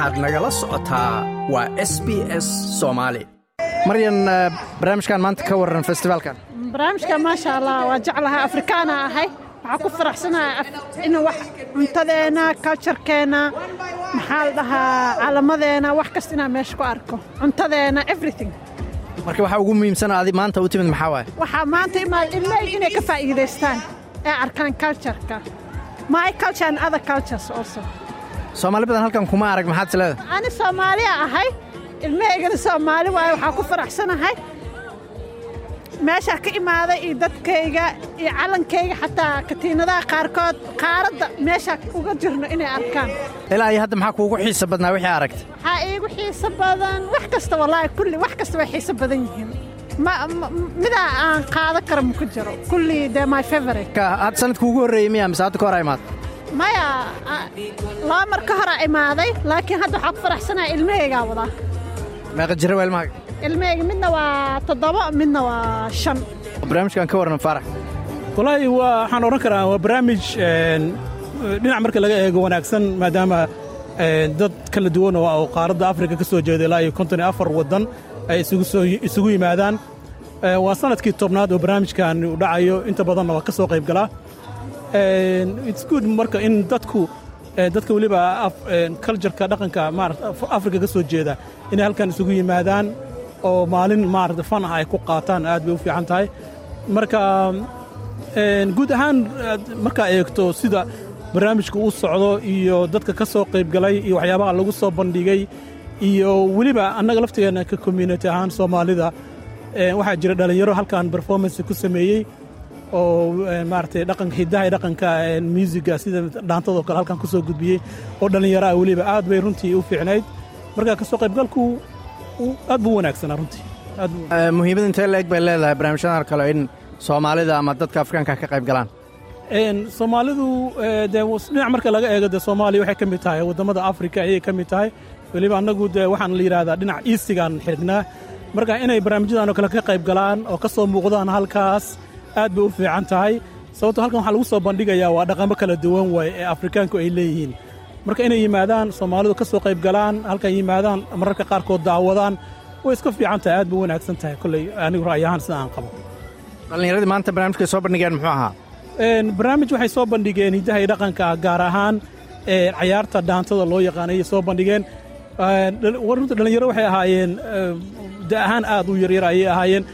waxaad nagala socotaa waa s b s soomaali maryan barnaamijkan maanta ka warran festivaalkan barnaamijka maasha allah waa jeclahay afrikaana ahay. Waxaa ku faraxsanahay in wax cuntadeenna culturekeenna maxaa la dhahaa calamadeenna wax kasta inaan meesha ku arko. Cuntadeenna everything. Marka waxaa ugu muhiimsan adi maanta u timid maxaa waaye waxaa maanta imaad ilmey inay ka faa'iidaystaan ee arkaan cultureka. My culture and other cultures also soomaali badan halkan kuma arag maxaad is leedahay ani soomaaliya ahay ilmahaygana soomaali waaye waxaa ku faraxsanahay. Meeshaa ka imaaday iyo dadkayga iyo callankayga xataa katiinadaha qaarkood qaaradda meeshaa uga jirno inay arkaan. Ilaa iyo hadda maxaa kuugu xiisa badnaa wixii aragta waxaa iigu xiiso badan. Wax kasta wallaahi kulli wax kasta way xiiso badan yihiin. Midaa aan qaado kara ma ku jiro. Kulli de my favorite. Hadda sanadka ugu horreeyey miya mise hadda ka hor imaad maya laba mar ka hora imaaday laakiin hadda waxaa ku faraxsanaya ilmahaygaa wadaa meeqa jira waa ilmahaaga ilmahayga midna waa toddoba midna waa shan. Barnaamijkan ka warran faarax wallaahi waxaan odhan karaa waa barnaamij dhinac marka laga eego wanaagsan maadaama dad kala duwan oo qaaradda afrika ka soo jeeda ilaa iyo konton iyo afar waddan ay isugu yimaadaan. Waa sannadkii tobnaad oo barnaamijkan u dhacayo inta badanna waa ka soo qayb galaa its good marka in dadku dadka weliba cultureka dhaqanka maarata afrika ka soo jeeda inay halkan isugu yimaadaan oo maalin maarata fan ah ay ku qaataan aad bay u fiican tahay. Marka guud ahaan markaa eegto sida barnaamijku u socdo iyo dadka ka soo qayb galay iyo waxyaabaha lagu soo bandhigay iyo weliba annaga laftigeenna ka community ahaan soomaalida waxaa jira dhallinyaro halkan performance ku sameeyey oo maaragtay dhaqanka hiddaha iyo dhaqanka muusiga sida dhaantadoo kale halkan ku soo gudbiyey oo dhallinyaro ah weliba. Aad bay runtii u fiicnayd. Marka ka soo qaybgalku aad buu wanaagsanaa runtii. Muhiimad intee la eg bay leedahay barnaamijyadan kale in soomaalida ama dadka afrikaanka ka qayb galaan soomaalidu dee dhinac marka laga eego dee soomaaliya waxay ka mid tahay waddamada afrika ayay ka mid tahay. Weliba annagu dee waxaan la yidhaahdaa dhinac iistigaan xignaa marka inay barnaamijyadan oo kale ka qayb galaan oo ka soo muuqdaan halkaas aad bay u fiican tahay. Sababto halkan waxaa lagu soo bandhigayaa waa dhaqamo kala duwan waay ee afrikaanku ay leeyihiin. Marka inay yimaadaan soomaalidu ka soo qayb galaan halkan yimaadaan mararka qaarkood daawadaan way iska fiican tahay aad bay u wanaagsan tahay. Kolley anigu ra'yi ahaan sida aan qabo. Dhallinyaradii maanta barnaamijkay soo bandhigeen muxuu ahaa? Barnaamij waxay soo bandhigeen hiddaha iyo dhaqanka gaar ahaan cayaarta dhaantada loo yaqaanay ayay soo bandhigeen. Runta dhallinyaro waxay ahaayeen da ahaan aad u yaryar ayay ahaayeen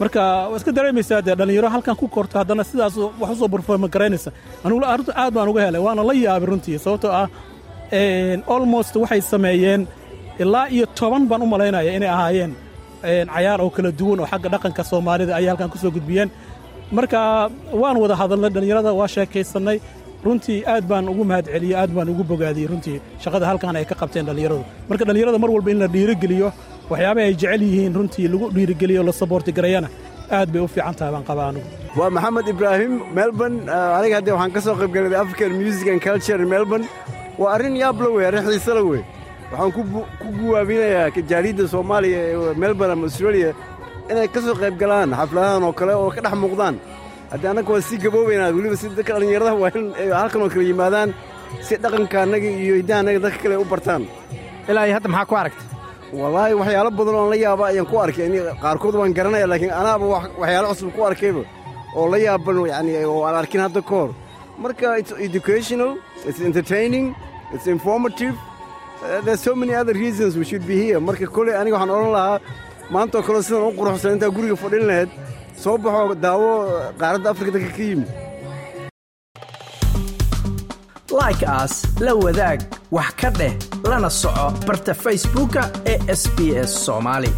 marka waa iska dareemaysaa dee dhallinyaro halkan ku korto haddana sidaas wax u soo barforma garaynaysa aad baan uga helay waana la yaabay runtii sababtoo ah almost waxay sameeyeen ilaa iyo toban baan u malaynaya inay ahaayeen cayaar oo kala duwan oo xagga dhaqanka soomaalida ayay halkan ku soo gudbiyeen. Marka waan wada hadalnay dhallinyarada waa sheekaysannay. Runtii aad baan ugu mahad celiyey aad baan ugu bogaadiyey runtii shaqada halkan ay ka qabteen dhallinyaradu marka dhallinyarada mar walba in la dhiirigeliyo waxyaabaha ay jecel yihiin runtii lagu dhiirigeliyo la saboorti garayana aad bay u fiican tahay baan qabaa anugu. Waa maxamed ibraahim melbourne. Aniga haddee waxaan ka soo qayb galay african music and culture melbourne. Waa arrin yaabla wey arrin xiisala wey waxaan ku guwaabinayaa jaariidda soomaaliya ee melbourne ama australia inay ka soo qayb galaan xafladahan oo kale oo ka dhex muuqdaan. Haddii annaga waa sii gaboobaynaa weliba si dadka dhallinyarada waa in halkan oo kale yimaadaan si dhaqanka annaga iyo hiddaha annaga dadka kale u bartaan. Ilaa iyo hadda maxaa ku aragtay wallaahi waxyaalo badan oon la yaaba ayaan ku arkay. Qaarkood waan garanaya laakiin anaaba waxyaalo cusub ku arkayba oo la yaaban yani oo aan arkin hadda ka hor. Marka it's educational it's entertaining it's informative. Uh, there's so many other reasons we should be here. Marka koley aniga waxaan odhan lahaa maantaoo kaleo sidan u quruxsan intaa guriga fadhin lahayd soo baxoo daawo qaaradda afrika dadka ka yimid. Like aas la wadaag wax ka dheh lana soco barta facebooka ee sb s soomaali